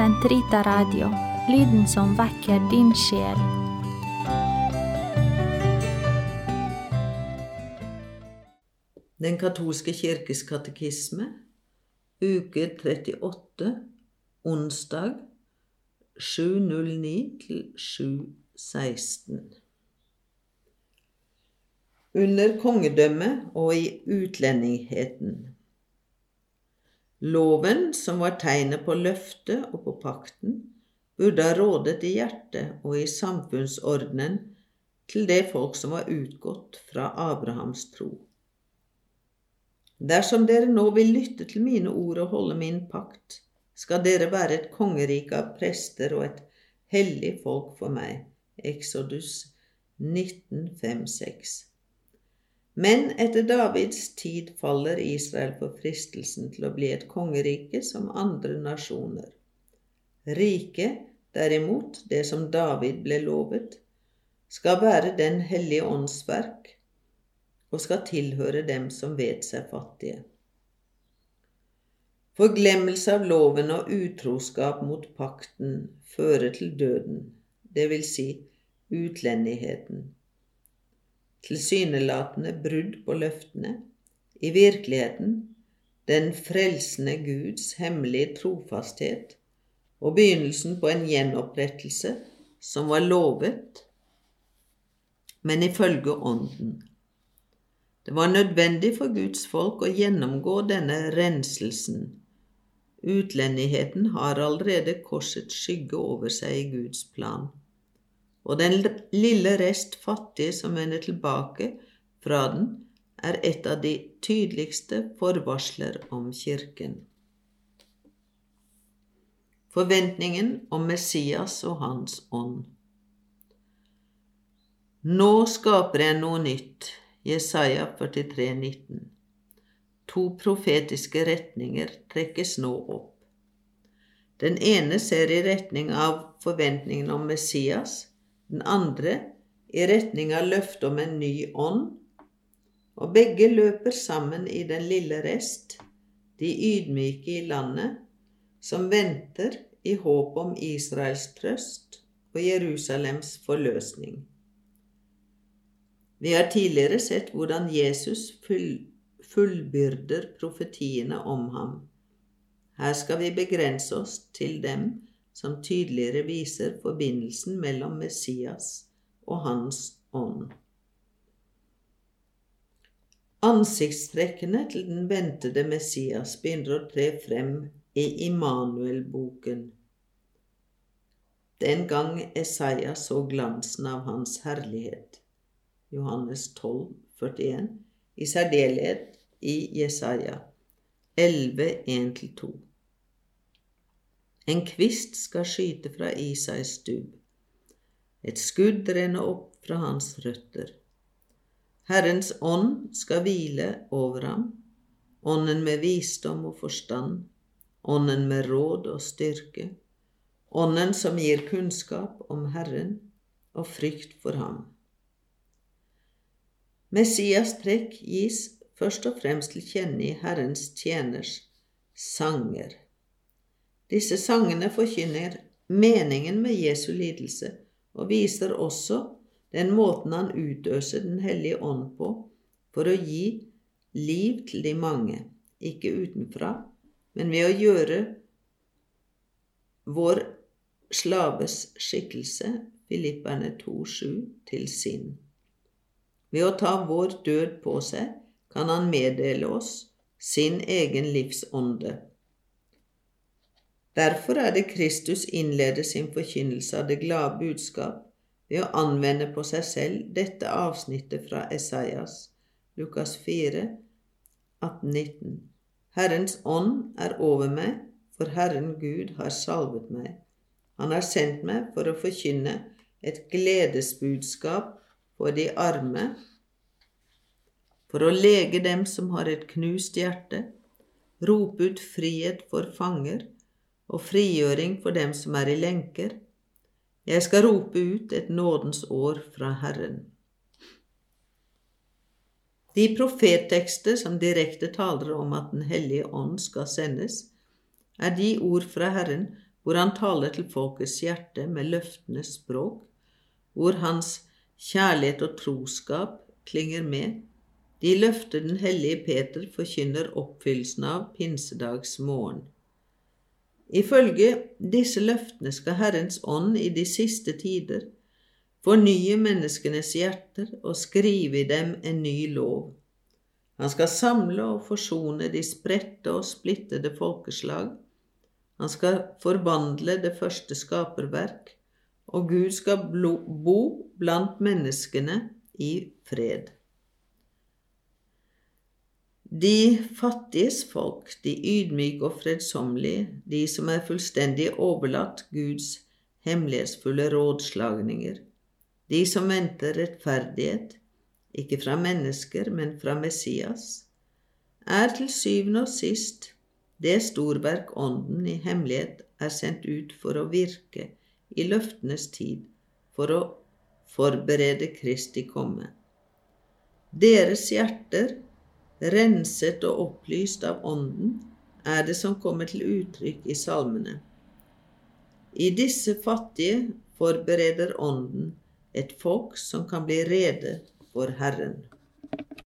Sentrita Radio, lyden som vekker din sjel. Den katolske kirkes katekisme, uke 38, onsdag 709 til 716. Under kongedømmet og i utlendigheten. Loven, som var tegnet på løftet og på pakten, burde ha rådet i hjertet og i samfunnsordenen til det folk som var utgått fra Abrahams tro. Dersom dere nå vil lytte til mine ord og holde min pakt, skal dere være et kongerike av prester og et hellig folk for meg. Exodus 1956. Men etter Davids tid faller Israel for fristelsen til å bli et kongerike som andre nasjoner. Riket, derimot, det som David ble lovet, skal være Den hellige ånds verk og skal tilhøre dem som vet seg fattige. Forglemmelse av loven og utroskap mot pakten fører til døden, det vil si utlendigheten. Tilsynelatende brudd på løftene, i virkeligheten den frelsende Guds hemmelige trofasthet og begynnelsen på en gjenopprettelse som var lovet, men ifølge Ånden. Det var nødvendig for Guds folk å gjennomgå denne renselsen. Utlendigheten har allerede korsets skygge over seg i Guds plan. Og den lille rest fattige som vender tilbake fra den, er et av de tydeligste forvarsler om Kirken. Forventningen om Messias og Hans ånd. Nå skaper jeg noe nytt. Jesaja 43, 19. To profetiske retninger trekkes nå opp. Den ene ser i retning av forventningen om Messias, den andre i retning av løftet om en ny ånd, og begge løper sammen i den lille rest, de ydmyke i landet, som venter i håp om Israels trøst og Jerusalems forløsning. Vi har tidligere sett hvordan Jesus fullbyrder profetiene om ham. Her skal vi begrense oss til dem som tydeligere viser forbindelsen mellom Messias og Hans ånd. Ansiktstrekkene til den ventede Messias begynner å tre frem i Immanuel-boken. Den gang Esaiah så glansen av hans herlighet. Johannes 12, 41, i særdeleshet i Jesaja 11, 1-2. En kvist skal skyte fra Isais stubb. Et skudd renner opp fra hans røtter. Herrens ånd skal hvile over ham, ånden med visdom og forstand, ånden med råd og styrke, ånden som gir kunnskap om Herren og frykt for ham. Messias trekk gis først og fremst til kjenne i Herrens tjeners sanger. Disse sangene forkynner meningen med Jesu lidelse og viser også den måten han utøser Den hellige ånd på for å gi liv til de mange, ikke utenfra, men ved å gjøre vår slaves skikkelse, Filipperne 2,7, til sin. Ved å ta vår død på seg kan han meddele oss sin egen livsånde. Derfor er det Kristus innleder sin forkynnelse av det glade budskap ved å anvende på seg selv dette avsnittet fra Esaias, Lukas 4, 18-19. Herrens ånd er over meg, for Herren Gud har salvet meg. Han har sendt meg for å forkynne et gledesbudskap for de arme, for å lege dem som har et knust hjerte, rope ut frihet for fanger og frigjøring for dem som er i lenker. Jeg skal rope ut et nådens år fra Herren. De profettekster som direkte taler om at Den hellige ånd skal sendes, er de ord fra Herren hvor han taler til folkets hjerte med løftenes språk, hvor hans kjærlighet og troskap klinger med. De løfter den hellige Peter forkynner oppfyllelsen av pinsedagsmorgen. Ifølge disse løftene skal Herrens ånd i de siste tider fornye menneskenes hjerter og skrive i dem en ny lov. Han skal samle og forsone de spredte og splittede folkeslag. Han skal forvandle det første skaperverk, og Gud skal bo blant menneskene i fred. De fattiges folk, de ydmyke og fredsommelige, de som er fullstendig overlatt Guds hemmelighetsfulle rådslagninger, de som venter rettferdighet, ikke fra mennesker, men fra Messias, er til syvende og sist det storverk Ånden i hemmelighet er sendt ut for å virke i løftenes tid, for å forberede Kristi komme. Deres hjerter renset og opplyst av Ånden, er det som kommer til uttrykk i salmene. I disse fattige forbereder Ånden et folk som kan bli rede for Herren.